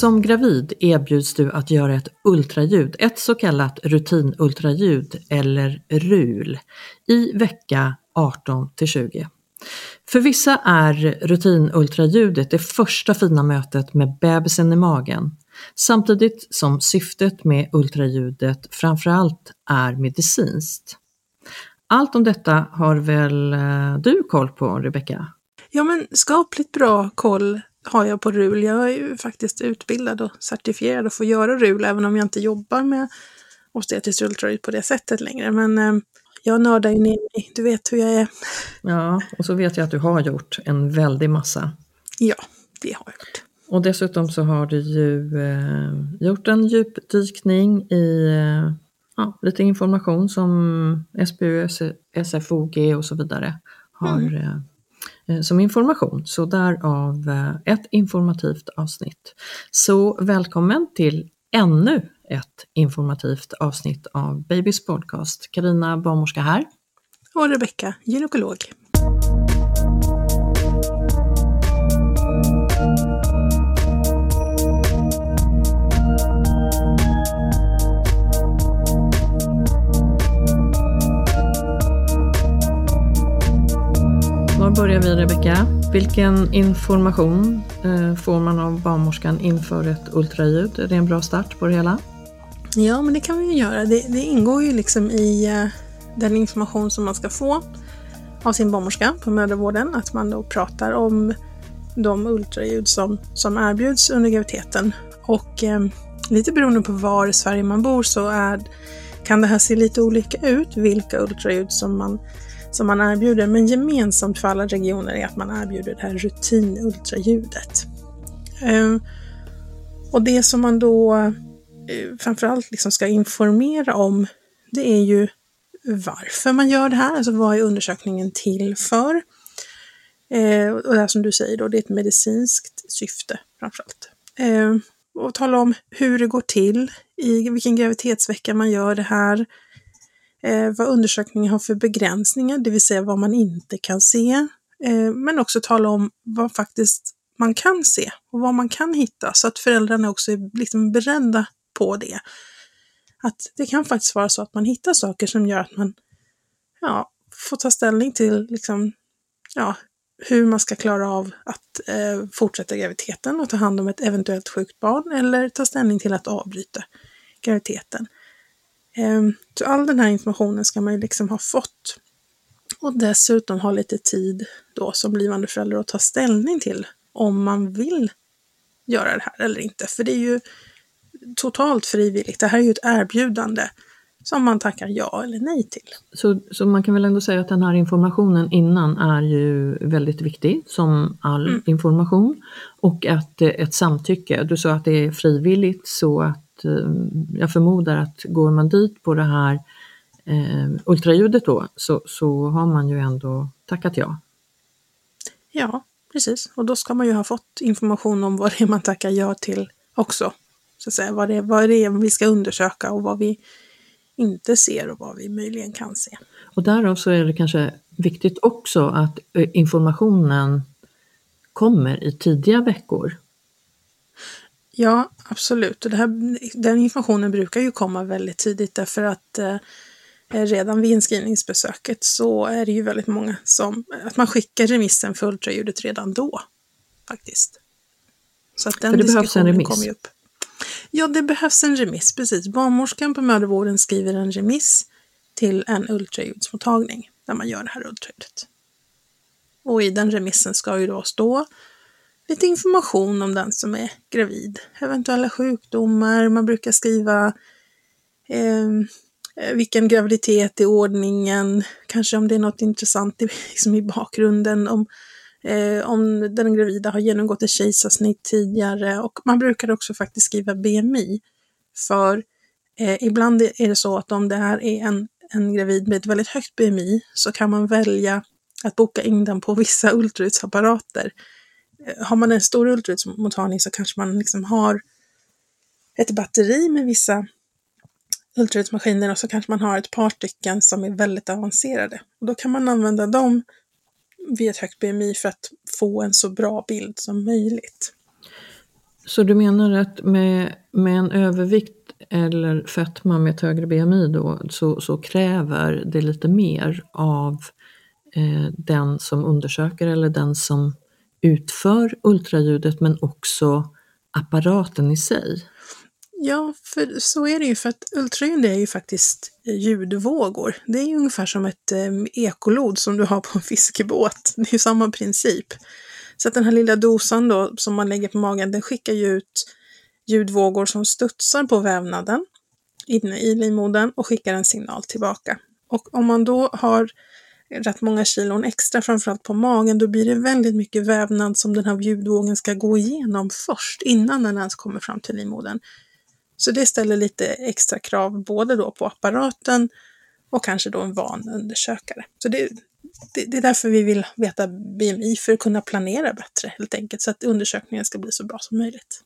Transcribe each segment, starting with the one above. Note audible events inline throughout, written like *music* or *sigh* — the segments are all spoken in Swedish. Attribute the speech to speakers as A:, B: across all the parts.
A: Som gravid erbjuds du att göra ett ultraljud, ett så kallat rutinultraljud eller RUL, i vecka 18 till 20. För vissa är rutinultraljudet det första fina mötet med bebisen i magen, samtidigt som syftet med ultraljudet framförallt är medicinskt. Allt om detta har väl eh, du koll på, Rebecka?
B: Ja, men skapligt bra koll har jag på RUL. Jag är ju faktiskt utbildad och certifierad att få göra RUL, även om jag inte jobbar med obstetriskt ultraljud på det sättet längre. Men eh, jag nördar ju ner mig, du vet hur jag är.
A: Ja, och så vet jag att du har gjort en väldig massa.
B: Ja, det har jag gjort.
A: Och dessutom så har du ju eh, gjort en djupdykning i eh, ja, lite information som SBU, SFOG och så vidare har mm. Eh, som information, så därav eh, ett informativt avsnitt. Så välkommen till ännu ett informativt avsnitt av Babys podcast. Karina barnmorska här.
B: Och Rebecka, gynekolog.
A: Var börjar vi Rebecka? Vilken information eh, får man av barnmorskan inför ett ultraljud? Är det en bra start på det hela?
B: Ja, men det kan vi ju göra. Det, det ingår ju liksom i eh, den information som man ska få av sin barnmorska på mödravården, att man då pratar om de ultraljud som, som erbjuds under graviditeten. Och eh, lite beroende på var i Sverige man bor så är, kan det här se lite olika ut, vilka ultraljud som man som man erbjuder, men gemensamt för alla regioner är att man erbjuder det här rutinultraljudet. Ehm, och det som man då eh, framförallt liksom ska informera om, det är ju varför man gör det här, alltså vad är undersökningen till för? Ehm, och det här som du säger då, det är ett medicinskt syfte framförallt. Ehm, och tala om hur det går till, i vilken graviditetsvecka man gör det här, eh, vad undersökningen har för begränsningar, det vill säga vad man inte kan se, eh, men också tala om vad faktiskt man kan se och vad man kan hitta så att föräldrarna också är liksom beredda på det. Att det kan faktiskt vara så att man hittar saker som gör att man ja, får ta ställning till liksom, ja, hur man ska klara av att eh, fortsätta graviditeten och ta hand om ett eventuellt sjukt barn eller ta ställning till att avbryta graviditeten. Ehm, så all den här informationen ska man ju liksom ha fått. Och dessutom ha lite tid då som blivande förälder att ta ställning till om man vill göra det här eller inte. För det är ju totalt frivilligt. Det här är ju ett erbjudande som man tackar ja eller nej till.
A: Så, så man kan väl ändå säga att den här informationen innan är ju väldigt viktig som all mm. information och att ett samtycke, du sa att det är frivilligt så att eh, jag förmodar att går man dit på det här eh, ultraljudet då så, så har man ju ändå tackat ja.
B: Ja, precis. Och då ska man ju ha fått information om vad det är man tackar ja till också. Så att säga, vad, det är, vad det är vi ska undersöka och vad vi inte ser och vad vi möjligen kan se.
A: Och därav så är det kanske viktigt också att eh, informationen kommer i tidiga veckor.
B: Ja, absolut. Och det här, den informationen brukar ju komma väldigt tidigt därför att eh, redan vid inskrivningsbesöket så är det ju väldigt många som, att man skickar remissen för ultraljudet redan då. Faktiskt.
A: Så att den för det behövs en remiss? Kommer upp.
B: Ja, det behövs en remiss, precis. Barnmorskan på mödravården skriver en remiss till en ultraljudsmottagning där man gör det här ultraljudet. Och i den remissen ska ju då stå lite information om den som är gravid, eventuella sjukdomar, man brukar skriva ehm, eh, vilken graviditet i ordningen, kanske om det är något intressant i, *laughs* liksom i bakgrunden, om eh, om den gravida har genomgått ett kejsarsnitt tidigare och man brukar också faktiskt skriva BMI. För eh, ibland är det så att om det här är en, en gravid med ett väldigt högt BMI så kan man välja att boka in den på vissa ultraljudsapparater. Eh, har man en stor ultraljudsmottagning så kanske man liksom har ett batteri med vissa ultraljudsmaskiner och så kanske man har ett par stycken som är väldigt avancerade. Och då kan man använda dem vid ett högt BMI för att få en så bra bild som möjligt.
A: Så du menar att med, med en övervikt eller fetma med ett högre BMI då så, så kräver det lite mer av eh, den som undersöker eller den som utför ultraljudet men också apparaten i sig?
B: Ja, för så är det ju för att ultraljud är ju faktiskt ljudvågor. Det är ju ungefär som ett eh, ekolod som du har på en fiskebåt. Det är ju samma princip. Så att den här lilla dosan då som man lägger på magen, den skickar ju ut ljudvågor som studsar på vävnaden inne i livmodern och skickar en signal tillbaka. Och om man då har rätt många kilon extra, framförallt på magen, då blir det väldigt mycket vävnad som den här ljudvågen ska gå igenom först, innan den ens kommer fram till livmodern. Så det ställer lite extra krav både då på apparaten och kanske då en van undersökare. Så det, det, det, är därför vi vill veta BMI, för att kunna planera bättre helt enkelt, så att undersökningen ska bli så bra som möjligt.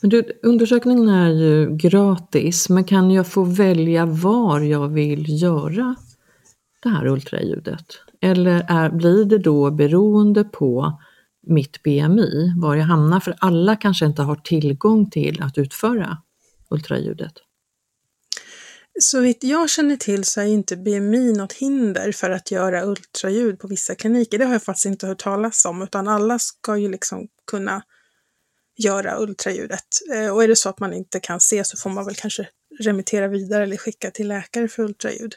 A: Men du, undersökningen är ju gratis, men kan jag få välja var jag vill göra det här ultraljudet? Eller är, blir det då beroende på mitt BMI, var jag hamnar, för alla kanske inte har tillgång till att utföra ultraljudet.
B: Så vitt jag känner till så är inte BMI något hinder för att göra ultraljud på vissa kliniker. Det har jag faktiskt inte hört talas om, utan alla ska ju liksom kunna göra ultraljudet. Eh, och är det så att man inte kan se så får man väl kanske remittera vidare eller skicka till läkare för ultraljud.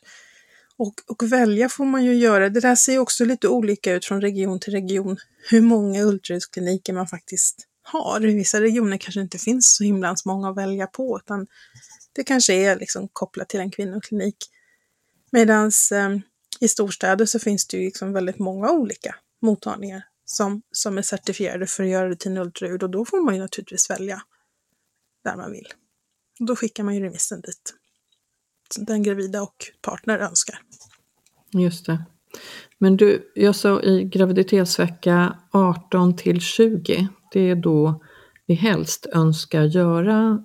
B: Och, och välja får man ju göra. Det där ser också lite olika ut från region till region, hur många ultraljudskliniker man faktiskt har. I vissa regioner kanske inte finns så himla många att välja på, utan det kanske är liksom kopplat till en kvinnoklinik. Medan eh, i storstäder så finns det ju liksom väldigt många olika mottagningar som, som är certifierade för att göra rutinultraljud och då får man ju naturligtvis välja där man vill. Och då skickar man ju remissen dit den gravida och partner önskar.
A: Just det. Men du, jag sa i graviditetsvecka 18 till 20, det är då vi helst önskar göra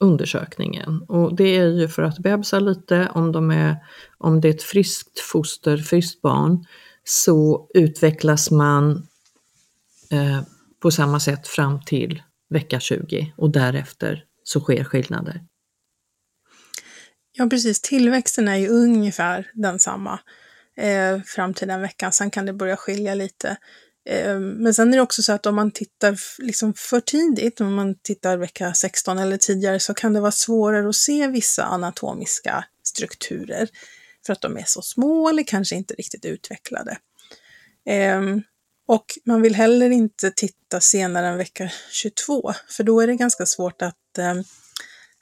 A: undersökningen. Och det är ju för att bebisar lite, om, de är, om det är ett friskt foster, friskt barn, så utvecklas man eh, på samma sätt fram till vecka 20 och därefter så sker skillnader.
B: Ja, precis. Tillväxten är ju ungefär densamma eh, fram till den veckan. Sen kan det börja skilja lite. Eh, men sen är det också så att om man tittar liksom för tidigt, om man tittar vecka 16 eller tidigare, så kan det vara svårare att se vissa anatomiska strukturer för att de är så små eller kanske inte riktigt utvecklade. Eh, och man vill heller inte titta senare än vecka 22, för då är det ganska svårt att eh,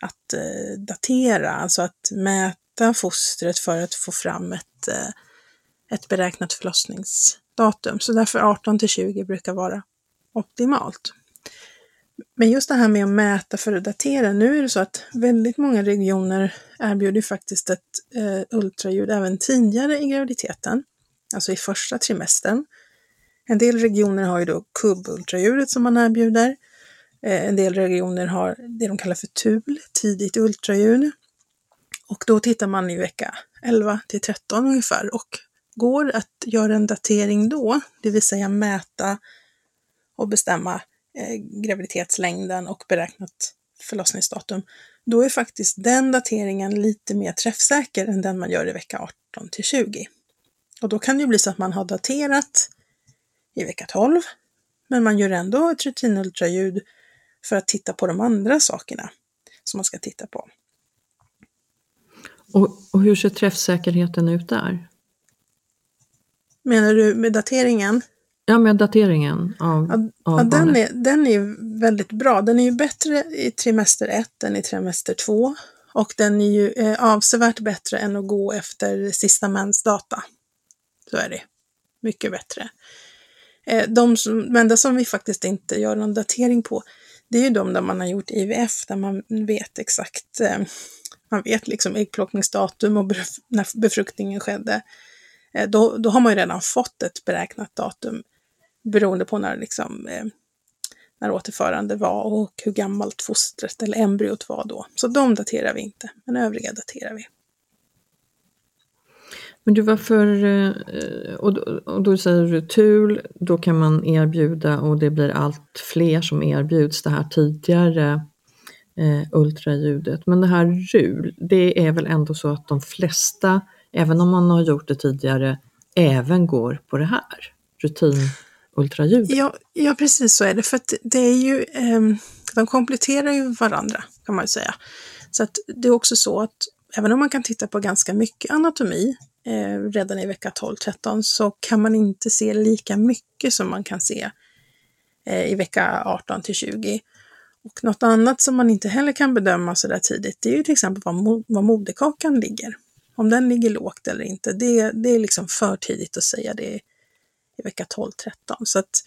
B: att eh, datera, alltså att mäta fostret för att få fram ett, eh, ett beräknat förlossningsdatum. Så därför 18 till 20 brukar vara optimalt. Men just det här med att mäta för att datera, nu är det så att väldigt många regioner erbjuder faktiskt ett eh, ultraljud även tidigare i graviditeten, alltså i första trimestern. En del regioner har ju då KUB-ultraljudet som man erbjuder. Eh, en del regioner har det de kallar för TUL, tidigt ultraljud. Och då tittar man i vecka 11 till 13 ungefär och går att göra en datering då, det vill säga mäta och bestämma eh, graviditetslängden och beräknat förlossningsdatum, då är faktiskt den dateringen lite mer träffsäker än den man gör i vecka 18 till 20. Och då kan det ju bli så att man har daterat i vecka 12, men man gör ändå ett rutinultraljud för att titta på de andra sakerna som man ska titta på.
A: Och, och hur ser träffsäkerheten ut där?
B: Menar du med dateringen?
A: Ja, med dateringen av,
B: ja,
A: av
B: ja, den, är, den är väldigt bra. Den är ju bättre i trimester 1 än i trimester 2. Och den är ju eh, avsevärt bättre än att gå efter sista mensdata. Så är det. Mycket bättre. Eh, de som, enda som vi faktiskt inte gör någon datering på, det är ju de där man har gjort IVF, där man vet exakt, eh, man vet liksom äggplockningsdatum och när befruktningen skedde. Eh, då, då har man ju redan fått ett beräknat datum beroende på när, liksom, eh, när återförande var och hur gammalt fostret eller embryot var då. Så de daterar vi inte, men övriga daterar vi.
A: Men du, varför, eh, och, och då säger du TUL, då kan man erbjuda och det blir allt fler som erbjuds det här tidigare eh, ultraljudet. Men det här RUL, det är väl ändå så att de flesta, även om man har gjort det tidigare, även går på det här rutinultraljudet?
B: Ja, ja, precis så är det. För att det är ju, eh, de kompletterar ju varandra kan man ju säga. Så att det är också så att även om man kan titta på ganska mycket anatomi eh, redan i vecka 12-13 så kan man inte se lika mycket som man kan se eh, i vecka 18 till 20. Och något annat som man inte heller kan bedöma så där tidigt, det är ju till exempel var, mo var moderkakan ligger. Om den ligger lågt eller inte, det, det är liksom för tidigt att säga det i vecka 12-13. Så att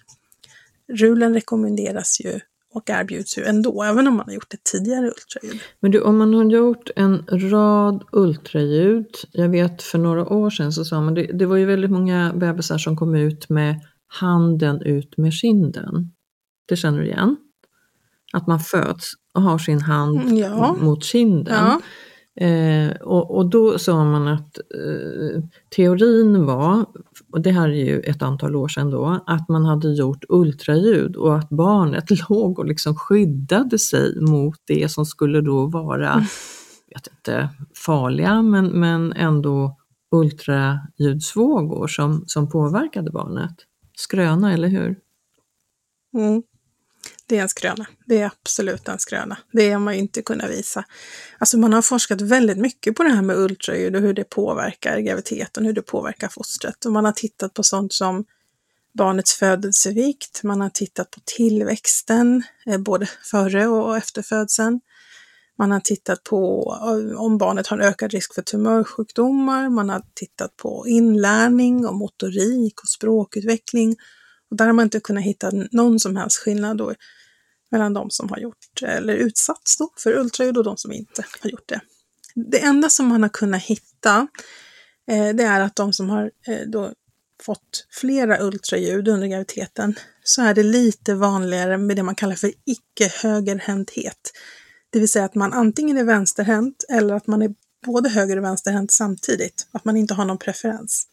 B: rulen rekommenderas ju och erbjuds ju ändå, även om man har gjort ett tidigare ultraljud.
A: Men du, om man har gjort en rad ultraljud, jag vet för några år sedan så sa man, det, det var ju väldigt många bebisar som kom ut med handen ut med kinden. Det känner du igen? Att man föds och har sin hand
B: Mm, ja.
A: mot kinden.
B: Ja.
A: Eh, och, och då sa man att eh, teorin var, och det här är ju ett antal år sedan då, att man hade gjort ultraljud och att barnet *laughs* låg och liksom skyddade sig mot det som skulle då vara,
B: Mm.
A: jag vet inte, farliga men, men ändå ultraljudsvågor som, som påverkade barnet. Skröna, eller hur?
B: Mm. Det är en skröna. Det är absolut en skröna. Det har man ju inte kunnat visa. Alltså man har forskat väldigt mycket på det här med ultraljud och hur det påverkar graviditeten, hur det påverkar fostret. Och man har tittat på sånt som barnets födelsevikt, man har tittat på tillväxten, eh, både före och efter födseln. Man har tittat på eh, om barnet har en ökad risk för tumörsjukdomar, man har tittat på inlärning och motorik och språkutveckling. Och där har man inte kunnat hitta någon som helst skillnad då mellan de som har gjort eller utsatts då för ultraljud och de som inte har gjort det. Det enda som man har kunnat hitta eh, det är att de som har eh, då fått flera ultraljud under graviditeten så är det lite vanligare med det man kallar för icke-högerhänthet. Det vill säga att man antingen är vänsterhänt eller att man är både höger och vänsterhänt samtidigt. Att man inte har någon preferens.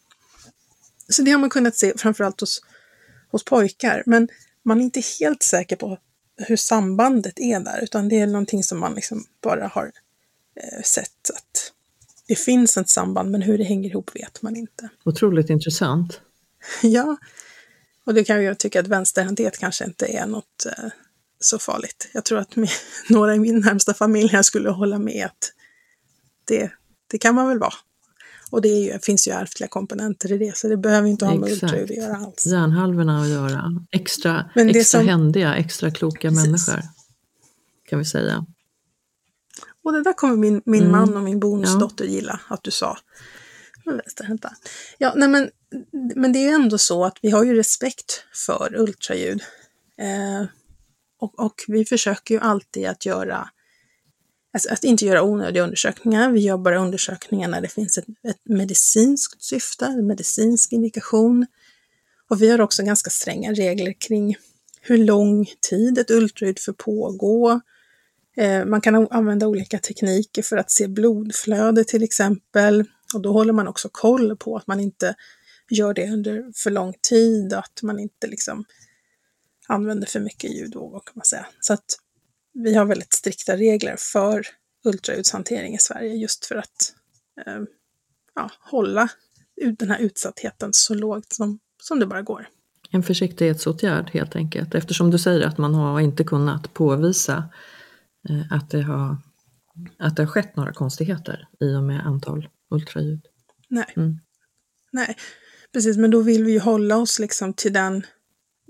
B: Så det har man kunnat se framförallt hos, hos pojkar. Men man är inte helt säker på hur sambandet är där, utan det är någonting som man liksom bara har eh, sett att det finns ett samband, men hur det hänger ihop vet man inte.
A: Otroligt intressant. *laughs*
B: Ja, och det kan jag tycka att vänsterhänthet kanske inte är något eh, så farligt. Jag tror att med, *laughs* några i min närmsta familj här skulle hålla med att det, det kan man väl vara. Och det ju, finns ju ärftliga komponenter i det, så det behöver inte ha med ultraljud att göra alls.
A: Hjärnhalvorna att göra. Extra,
B: Men
A: extra
B: som-
A: händiga, extra kloka
B: Precis.
A: människor. Kan vi säga.
B: Och det där kommer min, min
A: Mm.
B: man och min bonusdotter
A: Ja.
B: gilla att du sa. Ja, nej men, men det är ju ändå så att vi har ju respekt för ultraljud. Eh, och, och vi försöker ju alltid att göra Alltså att inte göra onödiga undersökningar. Vi gör bara undersökningar när det finns ett, ett medicinskt syfte, en medicinsk indikation. Och vi har också ganska stränga regler kring hur lång tid ett ultraljud får pågå. Eh, man kan använda olika tekniker för att se blodflöde till exempel. Och då håller man också koll på att man inte gör det under för lång tid, att man inte liksom använder för mycket ljudvågor kan man säga. Så att vi har väldigt strikta regler för ultraljudshantering i Sverige just för att eh, ja, hålla den här utsattheten så lågt som, som det bara går.
A: En försiktighetsåtgärd helt enkelt eftersom du säger att man har inte kunnat påvisa eh, att det har, att det har skett några konstigheter i och med antal ultraljud.
B: Nej.
A: Mm.
B: Nej, precis, men då vill vi ju hålla oss liksom till den,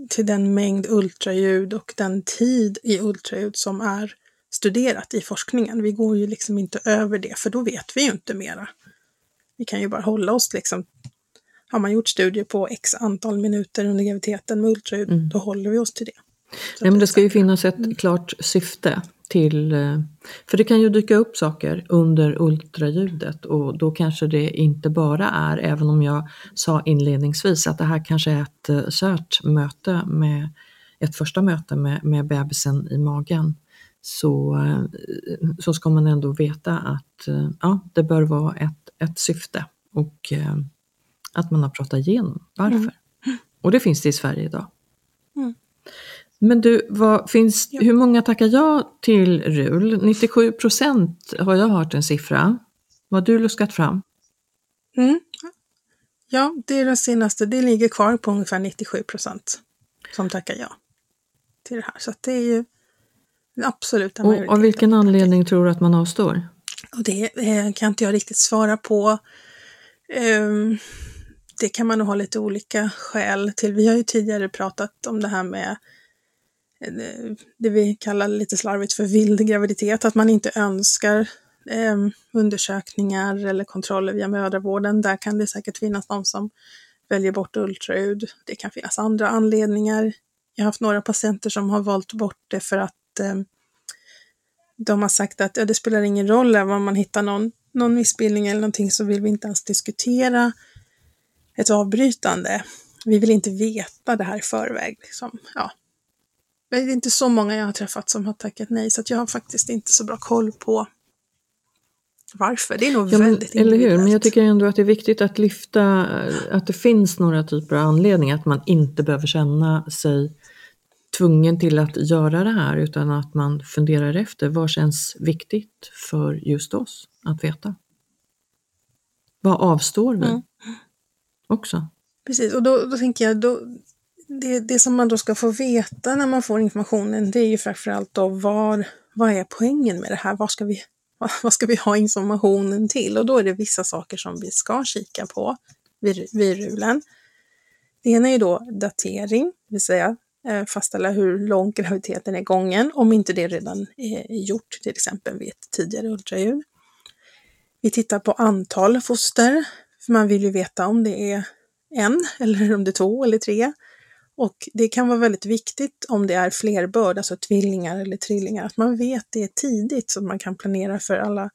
B: till den mängd ultraljud och den tid i ultraljud som är studerat i forskningen. Vi går ju liksom inte över det, för då vet vi ju inte mera. Vi kan ju bara hålla oss liksom, har man gjort studier på x antal minuter under graviditeten med ultraljud,
A: Mm.
B: då håller vi oss till det. Så
A: Nej, men det ska ju finnas ett klart syfte till, eh, för det kan ju dyka upp saker under ultraljudet och då kanske det inte bara är, även om jag sa inledningsvis att det här kanske är ett eh, kärt möte med ett första möte med, med bebisen i magen, så, eh, så ska man ändå veta att eh, ja, det bör vara ett, ett syfte och eh, att man har pratat igenom varför.
B: Mm.
A: Och det finns det i Sverige idag. Men du, vad finns,
B: Ja.
A: hur många tackar jag till RUL? 97 procent har jag hört en siffra. Vad har du luskat fram?
B: Mm. Ja, det är det senaste. Det ligger kvar på ungefär 97 procent som tackar ja till det här. Så det är ju den absoluta
A: Och
B: majoriteten.
A: av vilken anledning tror du att man avstår?
B: Och det eh, kan inte jag riktigt svara på. Ehm, det kan man nog ha lite olika skäl till. Vi har ju tidigare pratat om det här med Eh, det vi kallar lite slarvigt för vild graviditet, att man inte önskar eh, undersökningar eller kontroller via mödravården. Där kan det säkert finnas de som väljer bort ultraljud. Det kan finnas andra anledningar. Jag har haft några patienter som har valt bort det för att eh, de har sagt att ja, det spelar ingen roll även om man hittar någon, någon missbildning eller någonting så vill vi inte ens diskutera ett avbrytande. Vi vill inte veta det här i förväg. Liksom. Ja. Det är inte så många jag har träffat som har tackat nej så jag har faktiskt inte så bra koll på varför. Det är nog
A: Ja, men,
B: väldigt
A: eller hur, men jag tycker ändå att det är viktigt att lyfta eh, att det finns några typer av anledningar, att man inte behöver känna sig tvungen till att göra det här utan att man funderar efter vad känns viktigt för just oss att veta. Vad avstår vi
B: Mm.
A: också?
B: Precis, och då, då tänker jag, då, det, det som man då ska få veta när man får informationen, det är ju framförallt då var, vad är poängen med det här? Vad ska, vi, vad, *laughs* vad ska vi ha informationen till? Och då är det vissa saker som vi ska kika på vid, vid rulen. Det ena är ju då datering, det vill säga eh, fastställa hur lång graviditeten är gången, om inte det redan är gjort, till exempel vid ett tidigare ultraljud. Vi tittar på antal foster, för man vill ju veta om det är en eller om det är två eller tre. Och det kan vara väldigt viktigt om det är flerbörd, alltså tvillingar eller trillingar, att man vet det tidigt så att man kan planera för alla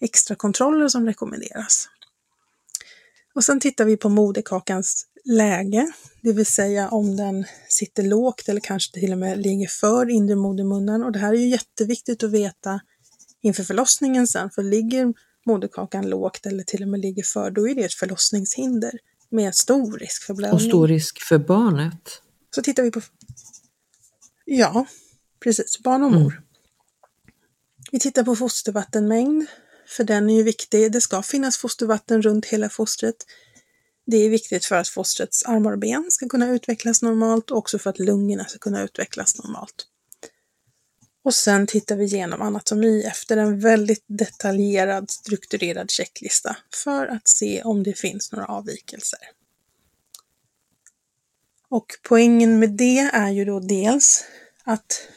B: extra kontroller som rekommenderas. Och sen tittar vi på moderkakans läge, det vill säga om den sitter lågt eller kanske till och med ligger för inre modermunnen. Och det här är ju jätteviktigt att veta inför förlossningen sen, för ligger moderkakan lågt eller till och med ligger för, då är det ett förlossningshinder med stor risk för
A: Och
B: blödning.
A: stor risk för barnet.
B: Så tittar vi på... Ja, precis. Barn och mor. Vi tittar på fostervattenmängd, för den är ju viktig. Det ska finnas fostervatten runt hela fostret. Det är viktigt för att fostrets armar och ben ska kunna utvecklas normalt och också för att lungorna ska kunna utvecklas normalt. Och sen tittar vi igenom anatomi efter en väldigt detaljerad, strukturerad checklista för att se om det finns några avvikelser. Och poängen med det är ju då dels att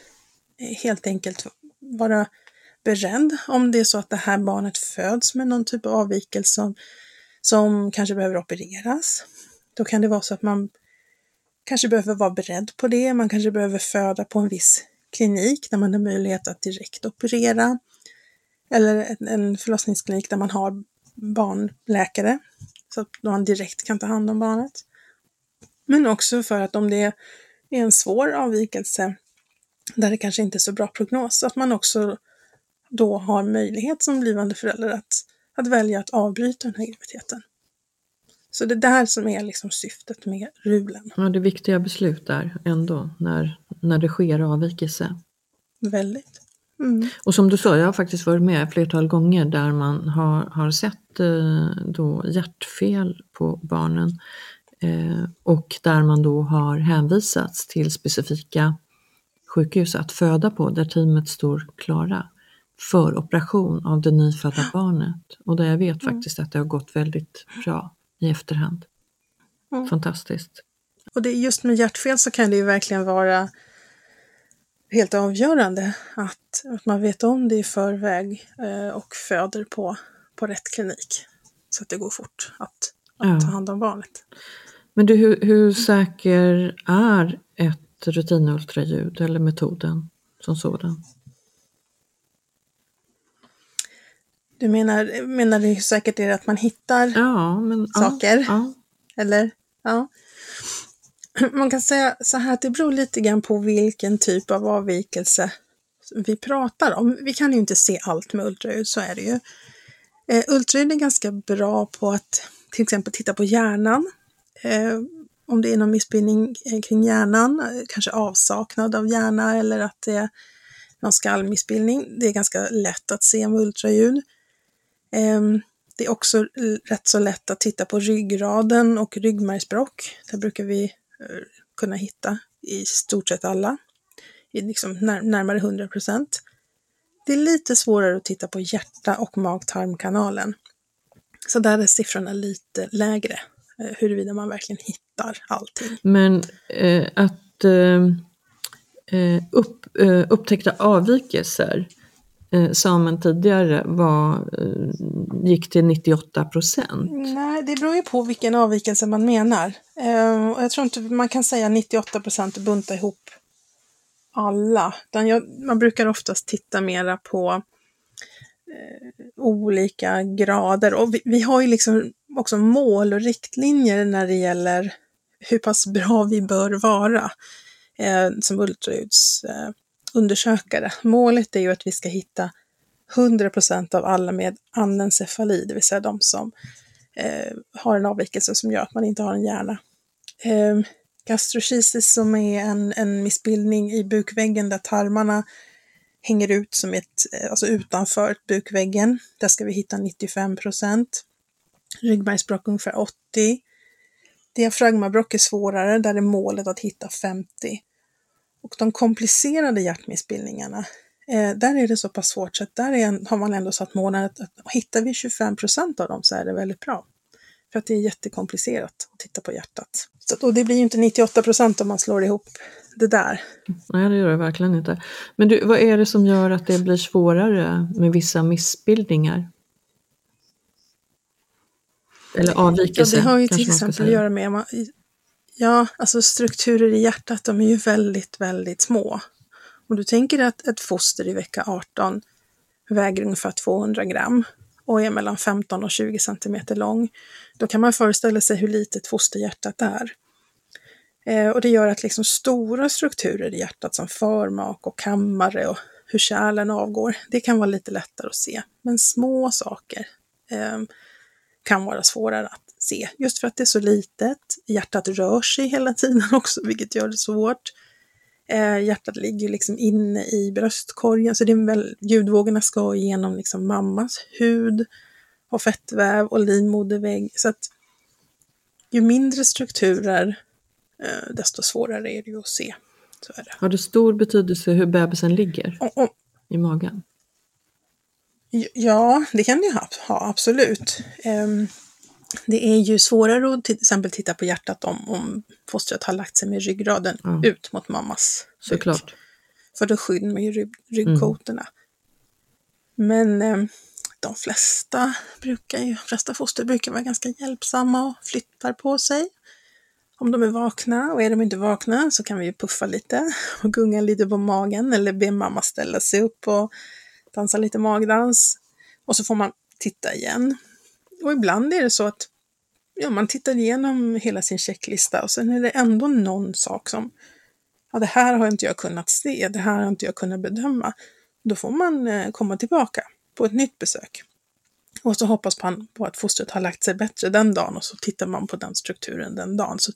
B: eh, helt enkelt vara beredd om det är så att det här barnet föds med någon typ av avvikelse som, som kanske behöver opereras. Då kan det vara så att man kanske behöver vara beredd på det. Man kanske behöver föda på en viss klinik där man har möjlighet att direkt operera. Eller en förlossningsklinik där man har barnläkare så att man direkt kan ta hand om barnet. Men också för att om det är en svår avvikelse där det kanske inte är så bra prognos, att man också då har möjlighet som blivande förälder att, att välja att avbryta den här graviditeten. Så det är där som är liksom syftet med RULen.
A: Ja, det är viktiga beslut där ändå, när, när det sker avvikelse.
B: Väldigt. Mm.
A: Och som du sa, jag har faktiskt varit med flertal gånger där man har, har sett eh, då hjärtfel på barnen eh, och där man då har hänvisats till specifika sjukhus att föda på, där teamet står klara för operation av det nyfödda barnet. Och där jag vet mm. faktiskt att det har gått väldigt bra i efterhand. Mm. Fantastiskt.
B: Och det, just med hjärtfel så kan det ju verkligen vara helt avgörande att, att man vet om det i förväg eh, och föder på, på rätt klinik. Så att det går fort att, att ja. ta hand om barnet.
A: Men du, hur, hur säker är ett rutinultraljud eller metoden som sådan?
B: Du menar, menar du säkert är att man hittar
A: ja, men,
B: saker?
A: Ja, ja.
B: Eller? Ja. Man kan säga så här att det beror lite grann på vilken typ av avvikelse vi pratar om. Vi kan ju inte se allt med ultraljud, så är det ju. Eh, ultraljud är ganska bra på att till exempel titta på hjärnan. Eh, om det är någon missbildning eh, kring hjärnan, eh, kanske avsaknad av hjärna eller att det är någon skallmissbildning. Det är ganska lätt att se med ultraljud. Ehm, det är också rätt så lätt att titta på ryggraden och ryggmärgsbråck. Det brukar vi eh, kunna hitta i stort sett alla, i liksom närmare 100 procent. Det är lite svårare att titta på hjärta och mag-tarmkanalen. Så där är siffrorna lite lägre, eh, huruvida man verkligen hittar allting.
A: Men eh, att eh, eh upp, eh, upptäckta avvikelser Eh, samen sa man tidigare var, eh, gick till 98 procent.
B: Nej, det beror ju på vilken avvikelse man menar. Eh, och jag tror inte man kan säga 98 procent och bunta ihop alla. Jag, man brukar oftast titta mera på olika grader. Och vi, vi, har ju liksom också mål och riktlinjer när det gäller hur pass bra vi bör vara eh, som ultraljuds undersökare. Målet är ju att vi ska hitta 100% av alla med anencefali, det vill säga de som eh, har en avvikelse som gör att man inte har en hjärna. Eh, gastrokisis som är en, en missbildning i bukväggen där tarmarna hänger ut som ett, eh, alltså utanför bukväggen. Där ska vi hitta 95 procent. Ryggmärgsbråck ungefär 80. Diafragmabråck är svårare, där är målet att hitta 50. Och de komplicerade hjärtmissbildningarna, eh, där är det så pass svårt så att där är, har man ändå satt målen att, att hittar vi 25 procent av dem så är det väldigt bra. För att det är jättekomplicerat att titta på hjärtat. Så, och det blir ju inte 98 procent om man slår ihop det där.
A: Nej, det gör det verkligen inte. Men du, vad är det som gör att det blir svårare med vissa missbildningar? Eller avvikelser?
B: Ja, det har ju till exempel att göra med Ja, alltså strukturer i hjärtat, de är ju väldigt, väldigt små. Om du tänker att ett foster i vecka 18 väger ungefär 200 gram och är mellan 15 och 20 centimeter lång, då kan man föreställa sig hur litet fosterhjärtat är. Eh, och det gör att liksom stora strukturer i hjärtat som förmak och kammare och hur kärlen avgår, det kan vara lite lättare att se. Men små saker eh, kan vara svårare att se, just för att det är så litet. Hjärtat rör sig hela tiden *laughs* också, vilket gör det svårt. Eh, hjärtat ligger liksom inne i bröstkorgen, så det är väl, ljudvågorna ska igenom liksom mammas hud och fettväv och livmodervägg. Så att ju mindre strukturer, eh, desto svårare är det ju att se. Så är det.
A: Har det stor betydelse hur bebisen ligger och, och, i magen?
B: Ja, det kan det ju ha, ha absolut. Um, det är ju svårare att till exempel titta på hjärtat om, om fostret har lagt sig med ryggraden mm. ut mot mammas
A: Såklart.
B: För då skydden med rygg, ryggkotorna. Men eh, de flesta, brukar ju, flesta foster brukar vara ganska hjälpsamma och flyttar på sig om de är vakna och är de inte vakna så kan vi ju puffa lite och gunga lite på magen eller be mamma ställa sig upp och dansa lite magdans. Och så får man titta igen. Och ibland är det så att ja, man tittar igenom hela sin checklista och sen är det ändå någon sak som ja, det här har inte jag kunnat se, det här har inte jag kunnat bedöma. Då får man eh, komma tillbaka på ett nytt besök. Och så hoppas man på att fostret har lagt sig bättre den dagen och så tittar man på den strukturen den dagen. Så,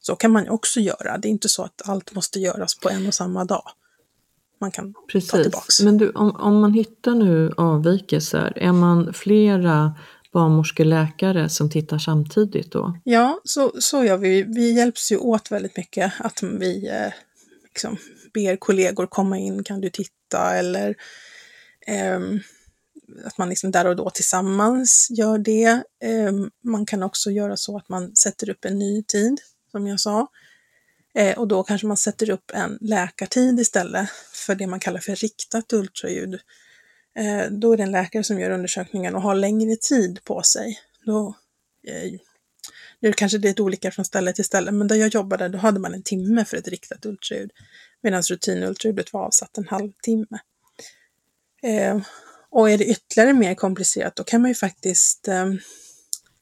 B: så kan man ju också göra. Det är inte så att allt måste göras på en och samma dag. Man kan
A: Precis.
B: ta tillbaks.
A: Men du, om, om man hittar nu avvikelser, är man flera barnmorskeläkare som tittar samtidigt då?
B: Ja, så, så gör vi. Vi hjälps ju åt väldigt mycket. Att vi eh, liksom ber kollegor komma in, kan du titta? Eller eh, att man liksom där och då tillsammans gör det. Eh, man kan också göra så att man sätter upp en ny tid, som jag sa. Eh, och då kanske man sätter upp en läkartid istället för det man kallar för riktat ultraljud. Eh, då är det en läkare som gör undersökningen och har längre tid på sig. Då, eh, nu kanske det är lite olika från ställe till ställe, men där jag jobbade då hade man en timme för ett riktat ultraljud, medan rutinultraljudet var avsatt en halvtimme. Eh, och är det ytterligare mer komplicerat, då kan man ju faktiskt eh,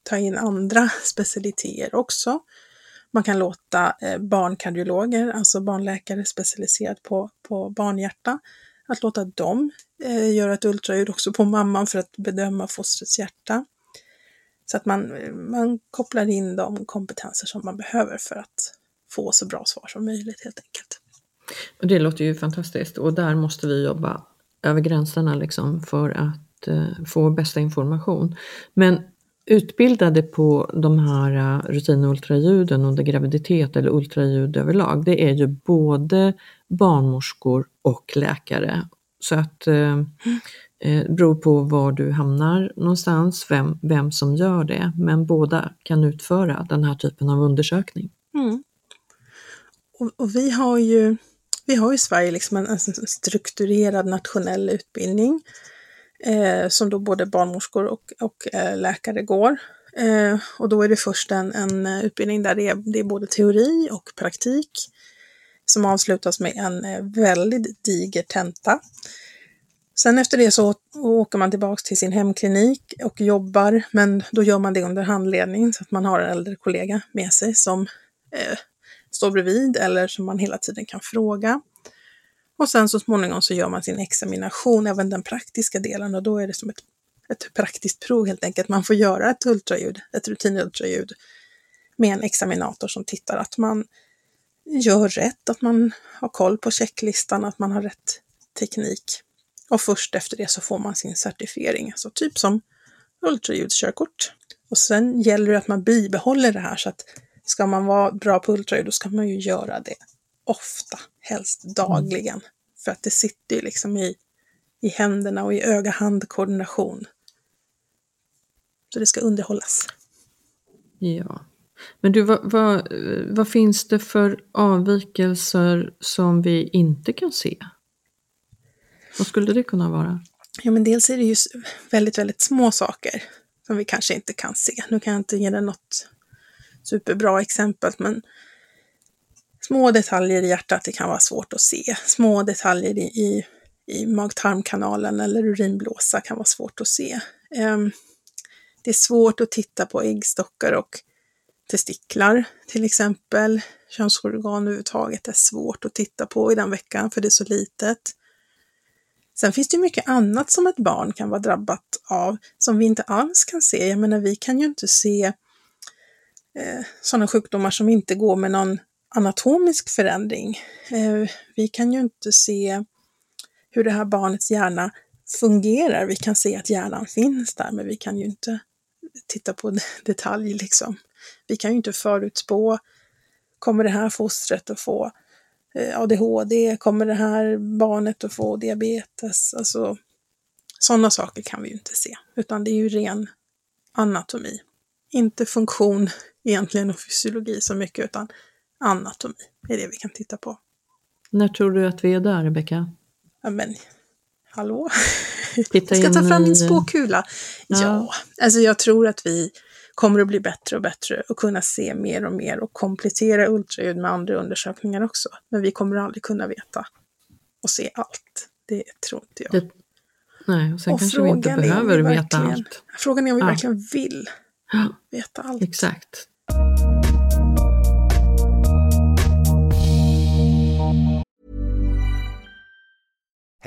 B: ta in andra specialiteter också. Man kan låta eh, barnkardiologer, alltså barnläkare specialiserad på, på barnhjärta, att låta dem eh, göra ett ultraljud också på mamman för att bedöma fostrets hjärta. Så att man, man kopplar in de kompetenser som man behöver för att få så bra svar som möjligt helt enkelt.
A: Och det låter ju fantastiskt och där måste vi jobba över gränserna liksom för att eh, få bästa information. Men utbildade på de här eh, rutinultraljuden under graviditet eller ultraljud överlag, det är ju både barnmorskor och läkare. Så att eh, eh beror på var du hamnar någonstans, vem, vem som gör det, men båda kan utföra den här typen av undersökning.
B: Mm. Och, och, vi har ju vi har i Sverige liksom en, en strukturerad nationell utbildning eh, som då både barnmorskor och, och eh, läkare går. Eh, och då är det först en, en eh, utbildning där det är, det är både teori och praktik som avslutas med en eh, väldigt diger tenta. Sen efter det så åker man tillbaks till sin hemklinik och jobbar, men då gör man det under handledning så att man har en äldre kollega med sig som eh, står bredvid eller som man hela tiden kan fråga. Och sen så småningom så gör man sin examination, även den praktiska delen, och då är det som ett, ett praktiskt prov helt enkelt. Man får göra ett ultraljud, ett rutinultraljud med en examinator som tittar att man gör rätt, att man har koll på checklistan, att man har rätt teknik. Och först efter det så får man sin certifiering, alltså typ som ultraljudskörkort. Och sen gäller det att man bibehåller det här så att ska man vara bra på ultraljud, då ska man ju göra det ofta, helst dagligen. Mm. För att det sitter ju liksom i, i händerna och i öga-hand-koordination. Så det ska underhållas.
A: Ja. Men du, vad, vad, vad, finns det för avvikelser som vi inte kan se? Vad skulle det kunna vara?
B: Ja, men dels är det ju väldigt, väldigt små saker som vi kanske inte kan se. Nu kan jag inte ge dig något superbra exempel, men små detaljer i hjärtat, det kan vara svårt att se. Små detaljer i, i, i mag-tarmkanalen eller urinblåsa kan vara svårt att se. Um, det är svårt att titta på äggstockar och testiklar till exempel. Könsorgan överhuvudtaget är svårt att titta på i den veckan för det är så litet. Sen finns det mycket annat som ett barn kan vara drabbat av som vi inte alls kan se. Jag menar, vi kan ju inte se eh, sådana sjukdomar som inte går med någon anatomisk förändring. Eh, vi kan ju inte se hur det här barnets hjärna fungerar. Vi kan se att hjärnan finns där, men vi kan ju inte titta på detalj liksom. Vi kan ju inte förutspå, kommer det här fostret att få eh, ADHD? Kommer det här barnet att få diabetes? Alltså, sådana saker kan vi ju inte se, utan det är ju ren anatomi. Inte funktion egentligen och fysiologi så mycket, utan anatomi är det vi kan titta på.
A: När tror du att vi är där, Rebecka?
B: Ja, men hallå?
A: Titta *laughs*
B: ska ta fram min spåkula. Ja.
A: Ja.
B: alltså jag tror att vi kommer att bli bättre och bättre och kunna se mer och mer och komplettera ultraljud med andra undersökningar också. Men vi kommer aldrig kunna veta och se allt. Det tror inte jag.
A: Det, nej, och sen
B: och
A: kanske vi inte behöver
B: vi
A: veta allt.
B: Frågan är om vi
A: Ja.
B: verkligen vill veta allt.
A: exakt.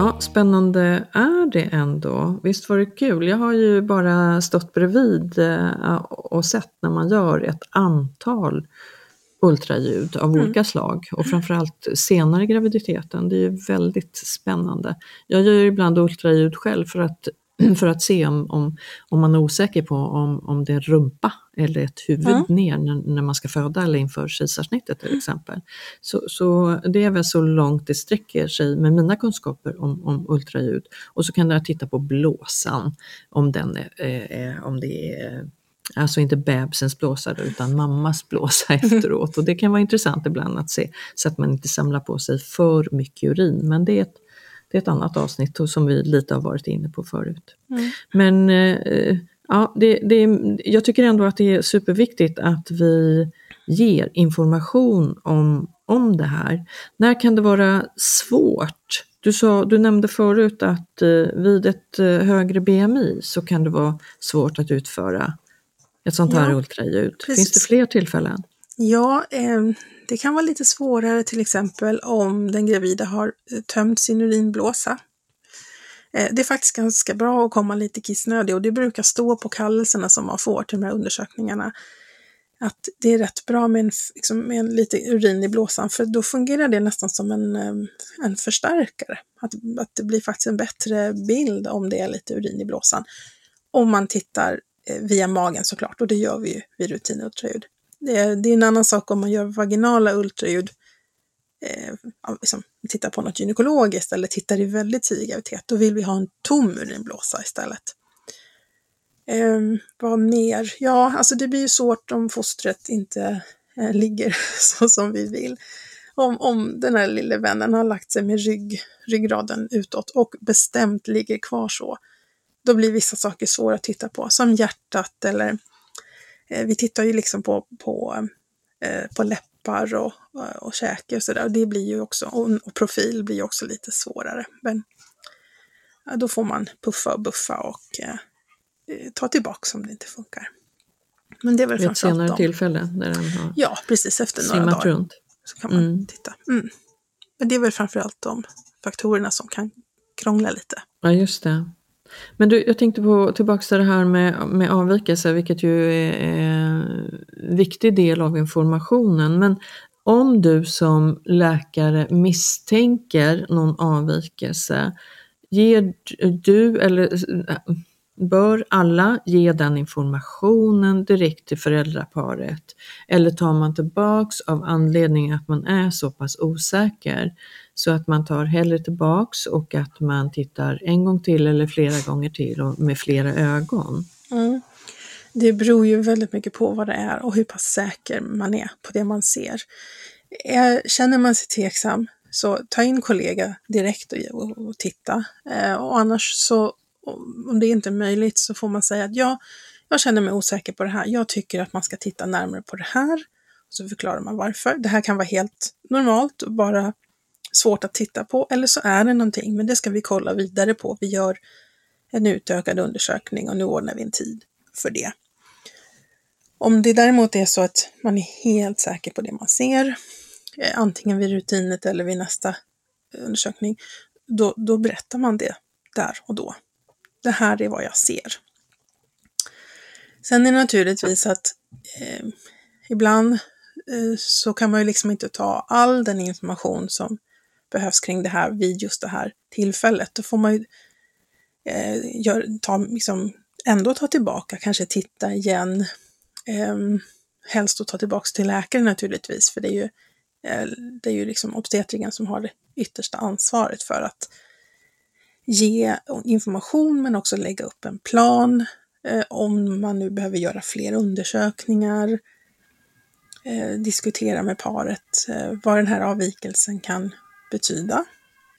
A: Ja, spännande är det ändå. Visst var det kul? Jag har ju bara stått bredvid eh, och sett när man gör ett antal ultraljud av olika slag och framförallt senare i graviditeten. Det är ju väldigt spännande. Jag gör ju ibland ultraljud själv för att, *clears throat* för att se om, om, om man är osäker på om, om det är rumpa eller ett huvud
B: Mm.
A: ner när, när man ska föda eller inför kejsarsnittet till exempel. Så, så det är väl så långt det sträcker sig med mina kunskaper om, om ultraljud. Och så kan jag titta på blåsan, om, den är, är, om det är Alltså inte bebisens blåsa utan mammas blåsa *laughs* efteråt. Och det kan vara intressant ibland att se så att man inte samlar på sig för mycket urin. Men det är ett, det är ett annat avsnitt som vi lite har varit inne på förut. Men eh, ja, det, det, jag tycker ändå att det är superviktigt att vi ger information om, om det här. När kan det vara svårt? Du, sa, du nämnde förut att eh, vid ett eh, högre BMI så kan det vara svårt att utföra ett sånt här
B: Ja,
A: ultraljud.
B: precis.
A: Finns det fler tillfällen?
B: Ja, eh, det kan vara lite svårare till exempel om den gravida har eh, tömt sin urinblåsa. Eh, det är faktiskt ganska bra att komma lite kissnödig och det brukar stå på kallelserna som man får till de här undersökningarna att det är rätt bra med, en, liksom, med en lite urin i blåsan för då fungerar det nästan som en, eh, en förstärkare. Att, att det blir faktiskt en bättre bild om det är lite urin i blåsan. Om man tittar via magen såklart och det gör vi ju vid rutinultraljud. Det är, det är en annan sak om man gör vaginala ultraljud, eh, liksom, tittar på något gynekologiskt eller tittar i väldigt tidig graviditet, då vill vi ha en tom urinblåsa istället. Eh, vad mer? Ja, alltså det blir ju svårt om fostret inte eh, ligger *laughs* så som vi vill. Om, om den här lille vännen har lagt sig med rygg, ryggraden utåt och bestämt ligger kvar så, då blir vissa saker svåra att titta på, som hjärtat eller vi tittar ju liksom på, på, eh, på läppar och, och käke och sådär. Det blir ju också, och, profil blir ju också lite svårare. Men då får man puffa och buffa och eh, eh, ta tillbaka om det inte funkar. Men det är väl
A: Vid ett senare
B: de.
A: tillfälle när den har
B: Ja, precis efter några dagar
A: runt?
B: så kan man
A: Mm.
B: titta. Mm. Men det är väl framförallt de faktorerna som kan krångla lite.
A: Ja, just det. Men du, jag tänkte på, tillbaka till det här med, med avvikelser, vilket ju är, är en viktig del av informationen. Men om du som läkare misstänker någon avvikelse, ger du eller bör alla ge den informationen direkt till föräldraparet? Eller tar man tillbaks av anledning att man är så pass osäker så att man tar hellre tillbaks och att man tittar en gång till eller flera gånger till och med flera ögon?
B: Mm. Det beror ju väldigt mycket på vad det är och hur pass säker man är på det man ser. Eh, känner man sig tveksam så ta in kollega direkt och, och, och titta. Eh, och annars så, om det inte är möjligt så får man säga att ja, jag känner mig osäker på det här. Jag tycker att man ska titta närmare på det här. Så förklarar man varför. Det här kan vara helt normalt och bara svårt att titta på. Eller så är det någonting, men det ska vi kolla vidare på. Vi gör en utökad undersökning och nu ordnar vi en tid för det. Om det däremot är så att man är helt säker på det man ser, eh, antingen vid rutinet eller vid nästa eh, undersökning, då, då berättar man det där och då. Det här är vad jag ser. Sen är det naturligtvis att eh, ibland eh, så kan man ju liksom inte ta all den information som behövs kring det här vid just det här tillfället. Då får man ju eh, gör, ta, liksom, ändå ta tillbaka, kanske titta igen. Eh, helst att ta tillbaka till läkaren naturligtvis, för det är ju, eh, det är ju liksom obstetriken som har det yttersta ansvaret för att ge information men också lägga upp en plan eh, om man nu behöver göra fler undersökningar. Eh, diskutera med paret eh, vad den här avvikelsen kan betyda.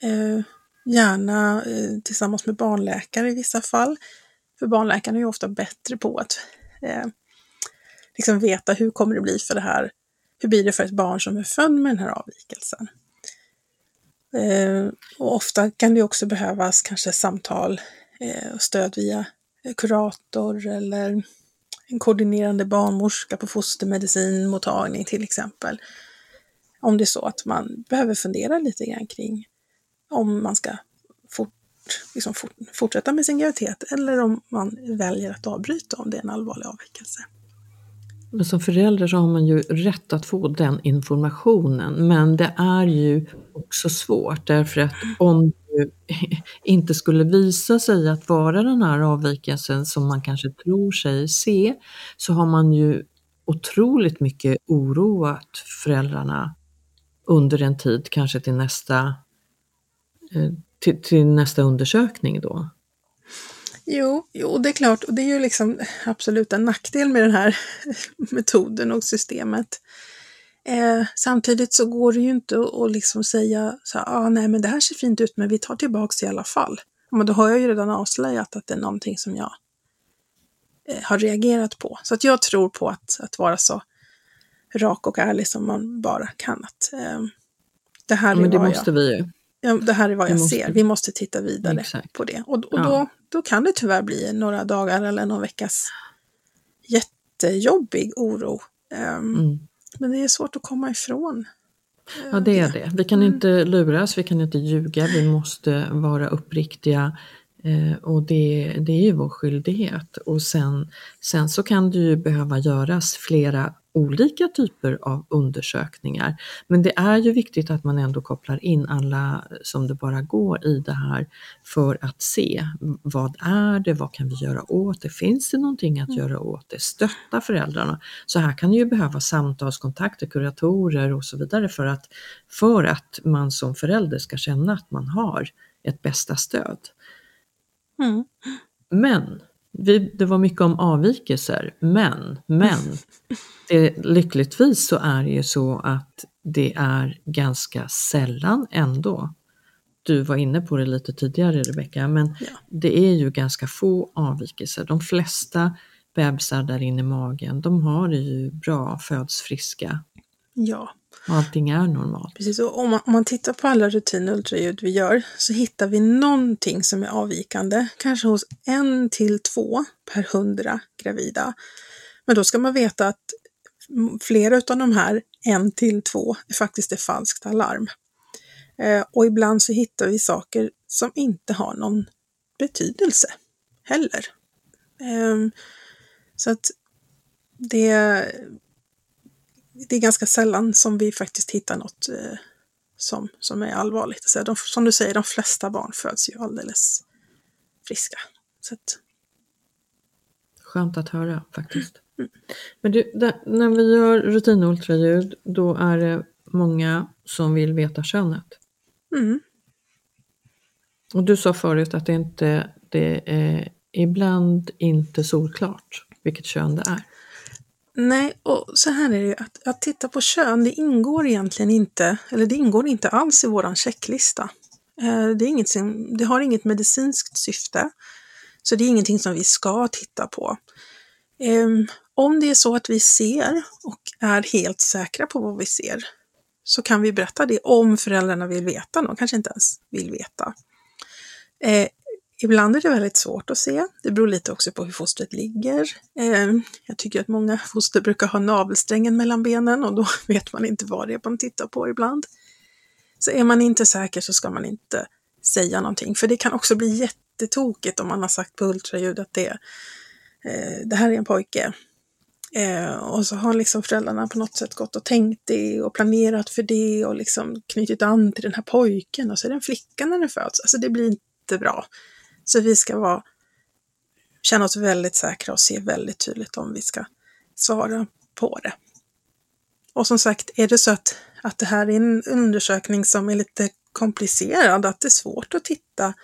B: Eh, gärna eh, tillsammans med barnläkare i vissa fall. För barnläkaren är ju ofta bättre på att eh, liksom veta hur kommer det bli för det här, hur blir det för ett barn som är född med den här avvikelsen. Eh, och ofta kan det också behövas kanske samtal eh, och stöd via eh, kurator eller en koordinerande barnmorska på fostermedicinmottagning till exempel. Om det är så att man behöver fundera lite grann kring om man ska fort, liksom fort, fortsätta med sin graviditet eller om man väljer att avbryta om det är en allvarlig avvikelse.
A: Men som förälder så har man ju rätt att få den informationen, men det är ju också svårt därför att om det *laughs* inte skulle visa sig att vara den här avvikelsen som man kanske tror sig se, så har man ju otroligt mycket oroat föräldrarna under en tid, kanske till nästa, eh, till, till nästa undersökning då.
B: Jo, jo, det är klart. Och det är ju liksom absolut en nackdel med den här *laughs* metoden och systemet. Eh, samtidigt så går det ju inte att liksom säga så här, ah, nej men det här ser fint ut men vi tar tillbaks i alla fall. Men då har jag ju redan avslöjat att det är någonting som jag eh, har reagerat på. Så att jag tror på att, att vara så rak och ärlig som man bara kan. Att, eh, det här
A: Ja, men
B: är
A: det måste
B: jag,
A: vi ju.
B: ja, det här är vad
A: det
B: jag
A: måste
B: ser.
A: vi.
B: Måste titta vidare
A: Exakt.
B: på det. Och, och
A: Ja.
B: då, då kan det tyvärr bli några dagar eller någon veckas jättejobbig oro. Ehm,
A: Mm.
B: Men det är svårt att komma ifrån.
A: Ja, det är det. Vi kan inte luras, vi kan inte ljuga, vi måste vara uppriktiga eh, och det, det är ju vår skyldighet. Och sen, sen så kan det ju behöva göras flera olika typer av undersökningar. Men det är ju viktigt att man ändå kopplar in alla som det bara går i det här för att se vad är det, vad kan vi göra åt det, finns det någonting att göra åt det, stötta föräldrarna. Så här kan det ju behöva samtalskontakter, kuratorer och så vidare för att, för att man som förälder ska känna att man har ett bästa stöd.
B: Mm.
A: Men, vi, det var mycket om avvikelser, men, men, *laughs* det, lyckligtvis så är det ju så att det är ganska sällan ändå. Du var inne på det lite tidigare Rebecka, men
B: Ja.
A: det är ju ganska få avvikelser. De flesta bebisar där inne i magen, de har det ju bra, föds friska
B: Ja,
A: och allting är normalt.
B: precis. Och om man, om man tittar på alla rutinultraljud vi gör så hittar vi någonting som är avvikande, kanske hos en till två per hundra gravida. Men då ska man veta att flera av de här en till två faktiskt är falskt alarm. Eh, och ibland så hittar vi saker som inte har någon betydelse heller. Eh, så att det, det är ganska sällan som vi faktiskt hittar något eh, som, som är allvarligt. Så de, som du säger, de flesta barn föds ju alldeles friska. Så att,
A: Skönt att höra faktiskt. Men du, där, när vi gör rutinultraljud, då är det många som vill veta könet.
B: mm,
A: Och du sa förut att det inte det är ibland inte solklart vilket kön det är.
B: Nej, och så här är det ju att, att titta på kön, det ingår egentligen inte, eller det ingår inte alls i våran checklista. Eh, det, är inget, det har inget medicinskt syfte, så det är ingenting som vi ska titta på. Ehm, om det är så att vi ser och är helt säkra på vad vi ser, så kan vi berätta det om föräldrarna vill veta, de kanske inte ens vill veta. Eh, Ibland är det väldigt svårt att se. Det beror lite också på hur fostret ligger. Eh, jag tycker att många foster brukar ha navelsträngen mellan benen och då *laughs* vet man inte vad det är man tittar på ibland. Så är man inte säker så ska man inte säga någonting, för det kan också bli jättetokigt om man har sagt på ultraljud att det, eh, det här är en pojke. Eh, och så har liksom föräldrarna på något sätt gått och tänkt det och planerat för det och liksom knutit an till den här pojken och så är det en flicka när den föds. Alltså det blir inte bra. Så vi ska vara, känna oss väldigt säkra och se väldigt tydligt om vi ska svara på det. Och som sagt, är det så att, att det här är en undersökning som är lite komplicerad, att det är svårt att titta,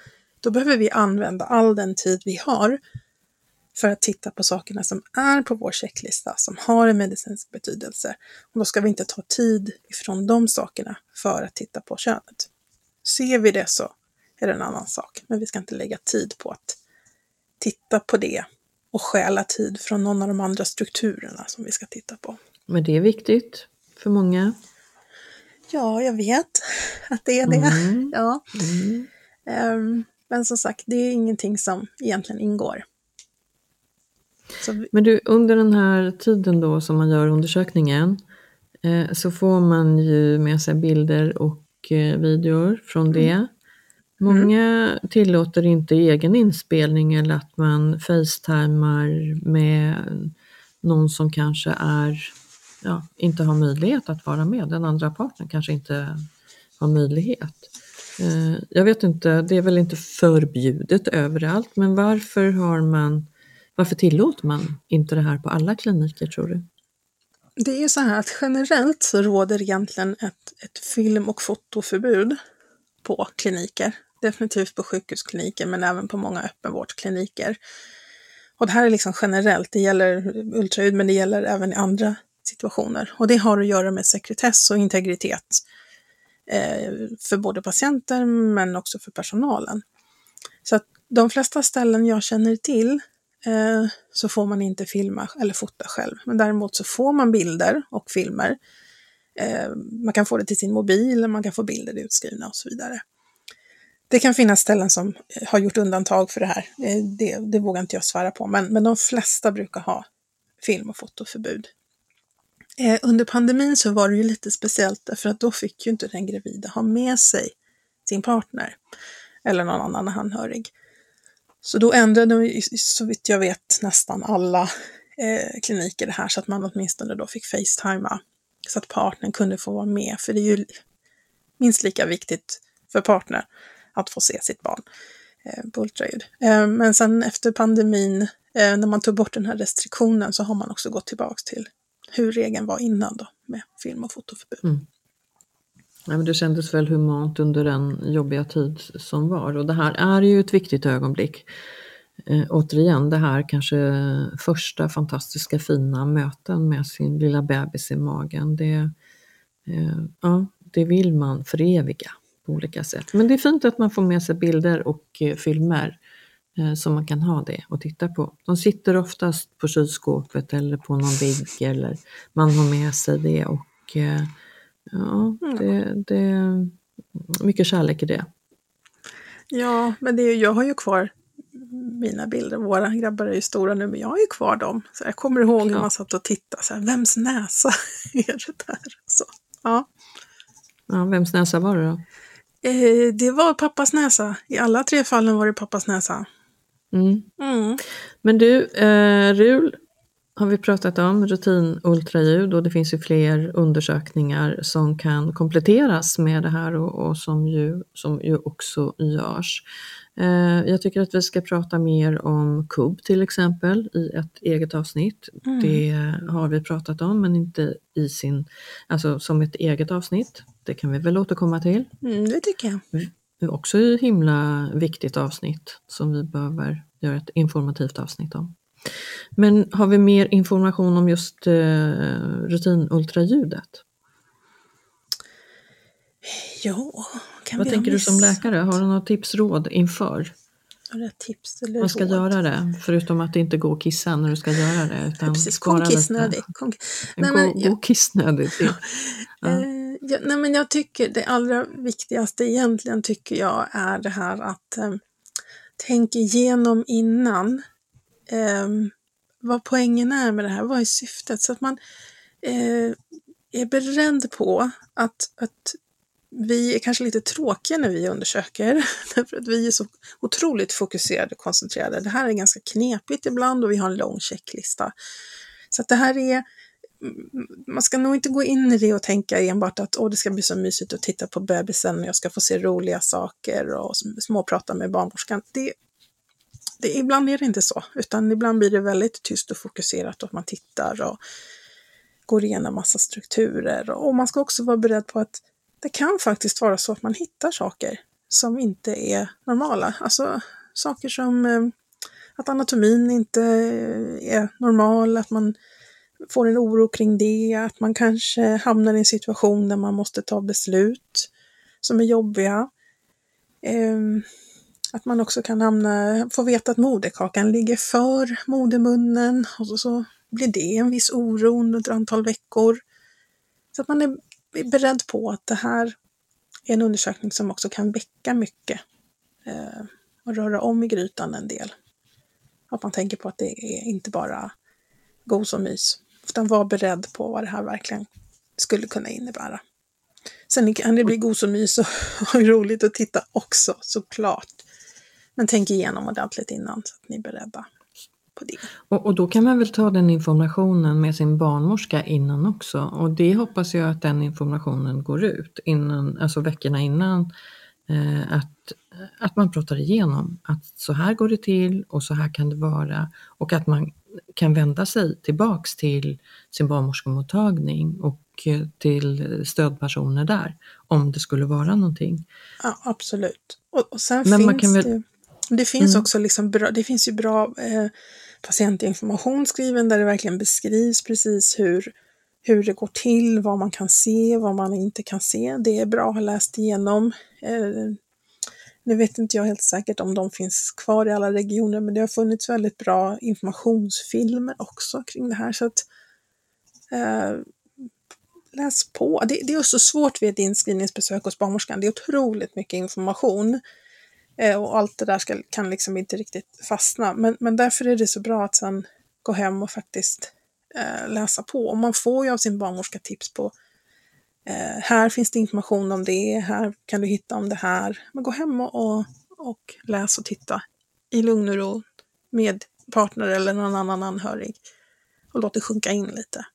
B: då behöver vi använda all den tid vi har för att titta på sakerna som är på vår checklista, som har en medicinsk betydelse. Och då ska vi inte ta tid ifrån de sakerna för att titta på könet. Ser vi det så är det en annan sak, men vi ska inte lägga tid på att titta på det och stjäla tid från någon av de andra strukturerna som vi ska titta på.
A: Men det är viktigt för många.
B: Ja, jag vet att det är det. Mm. *laughs* Ja. Mm. Um, men som sagt, det är ingenting som egentligen ingår.
A: Vi... Men du, under den här tiden då som man gör undersökningen eh, så får man ju med sig bilder och eh, videor från mm. Det. Många mm. tillåter inte egen inspelning eller att man facetimar med någon som kanske är, ja, inte har möjlighet att vara med. Den andra partnern kanske inte har möjlighet. Eh, jag vet inte, det är väl inte förbjudet överallt, men varför har man varför tillåter man inte det här på alla kliniker tror du?
B: Det är så här att generellt så råder egentligen ett, ett film och fotoförbud på kliniker. Definitivt på sjukhuskliniker men även på många öppenvårdskliniker. Och det här är liksom generellt, det gäller ultraljud men det gäller även i andra situationer. Och det har att göra med sekretess och integritet eh, för både patienter men också för personalen. Så att de flesta ställen jag känner till Eh, så får man inte filma eller fota själv. Men däremot så får man bilder och filmer. Eh, man kan få det till sin mobil, man kan få bilder utskrivna och så vidare. Det kan finnas ställen som har gjort undantag för det här. Eh, det, det vågar inte jag svära på, men, men de flesta brukar ha film och fotoförbud. Eh, under pandemin så var det ju lite speciellt därför att då fick ju inte den gravida ha med sig sin partner eller någon annan anhörig. Så då ändrade de, så vitt jag vet nästan alla eh, kliniker det här så att man åtminstone då fick facetima så att partnern kunde få vara med. För det är ju minst lika viktigt för partner att få se sitt barn eh, på ultraljud. Eh, men sen efter pandemin, eh, när man tog bort den här restriktionen, så har man också gått tillbaks till hur regeln var innan då med film och fotoförbud. Mm.
A: Ja, men det kändes väl humant under den jobbiga tid som var och det här är ju ett viktigt ögonblick. Eh, återigen det här kanske första fantastiska fina möten med sin lilla bebis i magen. Det, eh, ja, det vill man föreviga på olika sätt. Men det är fint att man får med sig bilder och eh, filmer eh, så man kan ha det och titta på. De sitter oftast på kylskåpet eller på någon vägg eller man har med sig det och eh, Ja, det, det är mycket kärlek i det.
B: Ja, men det är, jag har ju kvar mina bilder. Våra grabbar är ju stora nu, men jag har ju kvar dem. Så jag kommer ihåg ja. hur man satt och tittade, så här, vems näsa *laughs* är det där? Så, ja.
A: ja, vems näsa var det då?
B: Eh, det var pappas näsa. I alla tre fallen var det pappas näsa.
A: Mm. Mm. Men du, eh, Rul, har vi pratat om, rutinultraljud och det finns ju fler undersökningar som kan kompletteras med det här och, och som, ju, som ju också görs. Eh, jag tycker att vi ska prata mer om KUB till exempel i ett eget avsnitt. Mm. Det har vi pratat om men inte i sin, alltså som ett eget avsnitt. Det kan vi väl återkomma till.
B: Mm, det tycker jag.
A: Det är också ett himla viktigt avsnitt som vi behöver göra ett informativt avsnitt om. Men har vi mer information om just eh, rutinultraljudet?
B: Ja,
A: kan Vad tänker du som läkare? Har du några tips, råd inför?
B: Några tips eller
A: Man ska
B: råd?
A: göra det, förutom att inte gå och kissa när du ska göra det.
B: Utan Precis, kom kissnödig. Kom,
A: nej, gå, gå kissnödig. *laughs*
B: Ja. Eh, ja, nej, men jag tycker det allra viktigaste egentligen tycker jag är det här att eh, tänk igenom innan eh, vad poängen är med det här, vad är syftet? Så att man eh, är beredd på att, att vi är kanske lite tråkiga när vi undersöker, *laughs* därför att vi är så otroligt fokuserade och koncentrerade. Det här är ganska knepigt ibland och vi har en lång checklista. Så att det här är, mm, man ska nog inte gå in i det och tänka enbart att Åh, det ska bli så mysigt att titta på bebisen och jag ska få se roliga saker och småprata med barnmorskan. Det, det, ibland är det inte så, utan ibland blir det väldigt tyst och fokuserat och man tittar och går igenom massa strukturer. Och man ska också vara beredd på att det kan faktiskt vara så att man hittar saker som inte är normala. Alltså saker som eh, att anatomin inte eh, är normal, att man får en oro kring det, att man kanske hamnar i en situation där man måste ta beslut som är jobbiga. Ehm, att man också kan hamna, få veta att moderkakan ligger för modermunnen och så, blir det en viss oro under ett antal veckor. Så att man är beredd på att det här är en undersökning som också kan väcka mycket eh, och röra om i grytan en del. Att man tänker på att det är inte bara gos och mys, utan var beredd på vad det här verkligen skulle kunna innebära. Sen kan det bli gos och mys och, *laughs* och roligt att titta också, såklart. Men tänk igenom ordentligt innan så att ni är beredda på det.
A: Och, och, då kan man väl ta den informationen med sin barnmorska innan också och det hoppas jag att den informationen går ut innan, alltså veckorna innan. Eh, att, att man pratar igenom att så här går det till och så här kan det vara och att man kan vända sig tillbaks till sin barnmorskemottagning och eh, till stödpersoner där om det skulle vara någonting.
B: Ja, absolut. Och, och sen Men finns väl... det, det finns mm. också liksom bra, det finns ju bra eh, patientinformation skriven där det verkligen beskrivs precis hur, hur det går till, vad man kan se, vad man inte kan se. Det är bra att ha läst igenom. Eh, nu vet inte jag helt säkert om de finns kvar i alla regioner, men det har funnits väldigt bra informationsfilmer också kring det här. Så att, eh, läs på. Det, det, är så svårt vid ett inskrivningsbesök hos barnmorskan. Det är otroligt mycket information. Eh, och allt det där ska, kan liksom inte riktigt fastna. Men, men därför är det så bra att sen gå hem och faktiskt eh, läsa på. Och man får ju av sin barnmorska tips på eh, här finns det information om det, här kan du hitta om det här. Men gå hem och, och, och läs och titta i lugn och ro med partner eller någon annan anhörig och låt det sjunka in lite.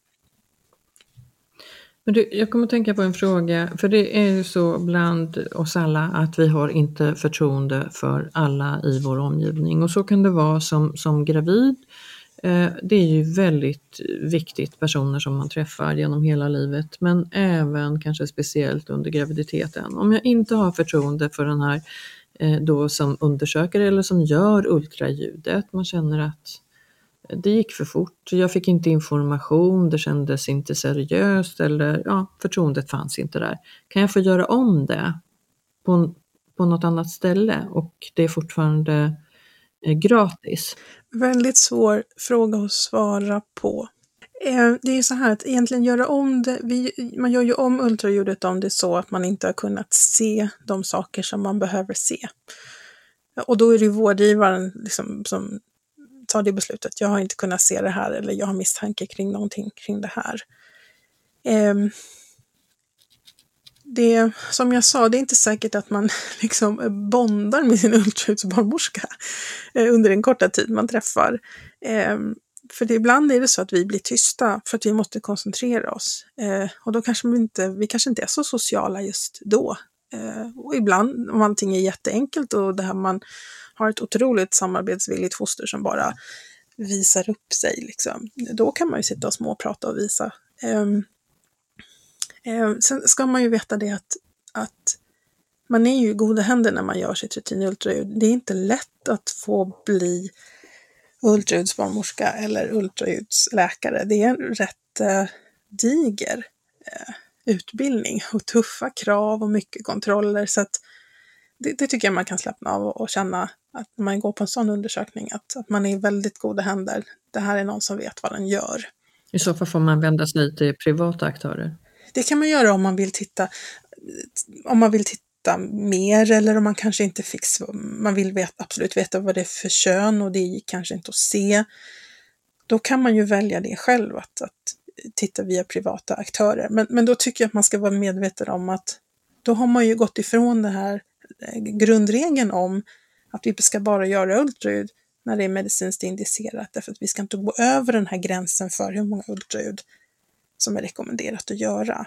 A: Men du, jag kommer att tänka på en fråga, för det är ju så bland oss alla att vi har inte förtroende för alla i vår omgivning och så kan det vara som, som gravid. Eh, det är ju väldigt viktigt personer som man träffar genom hela livet men även kanske speciellt under graviditeten. Om jag inte har förtroende för den här eh, då som undersöker eller som gör ultraljudet, man känner att det gick för fort, jag fick inte information, det kändes inte seriöst eller ja, förtroendet fanns inte där. Kan jag få göra om det på, på något annat ställe och det är fortfarande eh, gratis?
B: Väldigt svår fråga att svara på. Eh, det är så här att egentligen göra om det, vi, man gör ju om ultraljudet om det är så att man inte har kunnat se de saker som man behöver se. Och då är det ju vårdgivaren liksom som ta det beslutet. Jag har inte kunnat se det här eller jag har misstanke kring någonting kring det här. Eh, det, som jag sa, det är inte säkert att man *laughs* liksom bondar med sin ultraljudsbarnmorska eh, under den korta tid man träffar. Eh, för det, ibland är det så att vi blir tysta för att vi måste koncentrera oss. Eh, och då kanske vi inte, vi kanske inte är så sociala just då. Eh, och ibland om allting är jätteenkelt och det här man har ett otroligt samarbetsvilligt foster som bara visar upp sig. Liksom. Då kan man ju sitta och småprata och visa. Ehm, ehm, sen ska man ju veta det att, att man är ju i goda händer när man gör sitt rutinultraljud. Det är inte lätt att få bli ultraljudsbarnmorska eller ultraljudsläkare. Det är en rätt uh, diger uh, utbildning och tuffa krav och mycket kontroller. Så att det, det, tycker jag man kan slappna av och, och, känna att när man går på en sån undersökning att, att man är i väldigt goda händer. Det här är någon som vet vad den gör.
A: I så fall får man vända sig till privata aktörer?
B: Det kan man göra om man vill titta, om man vill veta mer eller om man kanske inte fick, man vill veta, absolut veta vad det är för kön och det gick kanske inte att se. Då kan man ju välja det själv, att, att titta via privata aktörer. Men, men då tycker jag att man ska vara medveten om att då har man ju gått ifrån den här eh, grundregeln om att vi ska bara göra ultraljud när det är medicinskt indicerat, därför att vi ska inte gå över den här gränsen för hur många ultraljud som är rekommenderat att göra.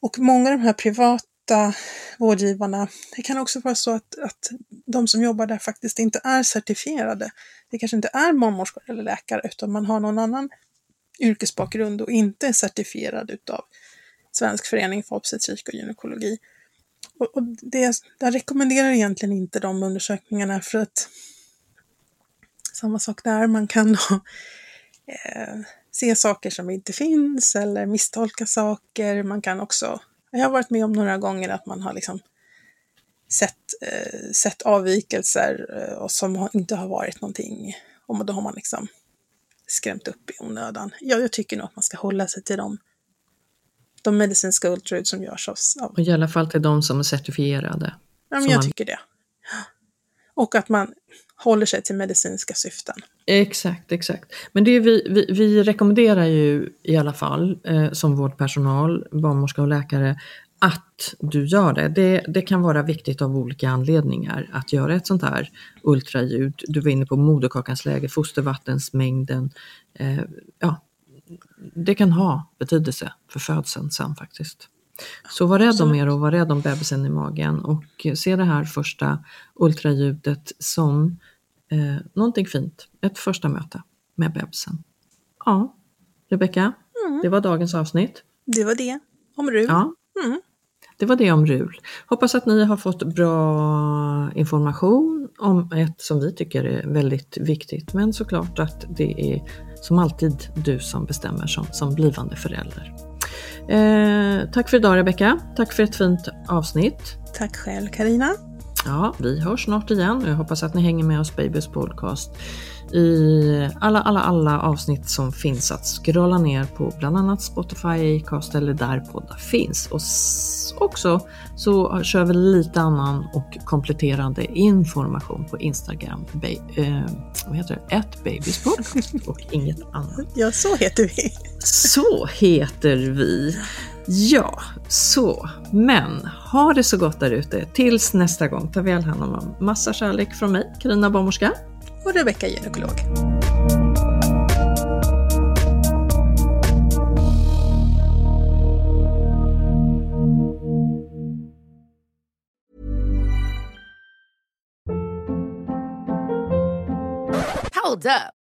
B: Och många av de här privata vårdgivarna, det kan också vara så att, att de som jobbar där faktiskt inte är certifierade. Det kanske inte är barnmorskor eller läkare, utan man har någon annan yrkesbakgrund och inte är certifierad utav Svensk förening för obstetrik och gynekologi. Och, och det, jag rekommenderar egentligen inte de undersökningarna för att samma sak där, man kan då, *laughs* eh, se saker som inte finns eller misstolka saker. Man kan också, jag har varit med om några gånger att man har liksom sett, eh, sett avvikelser eh, och som inte har varit någonting. Och då har man liksom skrämt upp i onödan. Ja, jag tycker nog att man ska hålla sig till de, de medicinska ultraljud som görs av...
A: Och i alla fall till de som är certifierade.
B: Ja, men jag man... tycker det. Och att man håller sig till medicinska syften.
A: Exakt, exakt. Men det vi, vi, vi rekommenderar ju i alla fall eh, som vårdpersonal, barnmorska och läkare att du gör det. det. Det kan vara viktigt av olika anledningar att göra ett sånt här ultraljud. Du var inne på moderkakans läge, fostervattensmängden. Eh, ja, det kan ha betydelse för födseln sen faktiskt. Så var rädd om er och var rädd om bebisen i magen och se det här första ultraljudet som eh, någonting fint. Ett första möte med bebisen. Ja, Rebecka, mm. det var dagens avsnitt.
B: Det var det, om RUL.
A: Ja. Mm. Det var det om RUL. Hoppas att ni har fått bra information om ett som vi tycker är väldigt viktigt. Men såklart att det är som alltid du som bestämmer som, som blivande förälder. Eh, tack för idag Rebecka. Tack för ett fint avsnitt.
B: Tack själv Karina.
A: Ja, vi hörs snart igen och jag hoppas att ni hänger med oss Babys podcast i alla, alla, alla avsnitt som finns att scrolla ner på bland annat Spotify, Acast eller där poddar finns. Och också så kör vi lite annan och kompletterande information på Instagram. Ba eh, vad heter det? Ett *laughs* och inget annat.
B: Ja, så heter vi.
A: Så heter vi. Ja, så. Men ha det så gott där ute. Tills nästa gång. Ta väl hand om Massa kärlek från mig, Karina Barnmorska.
B: Och Rebecka gynekolog.
C: Hold up.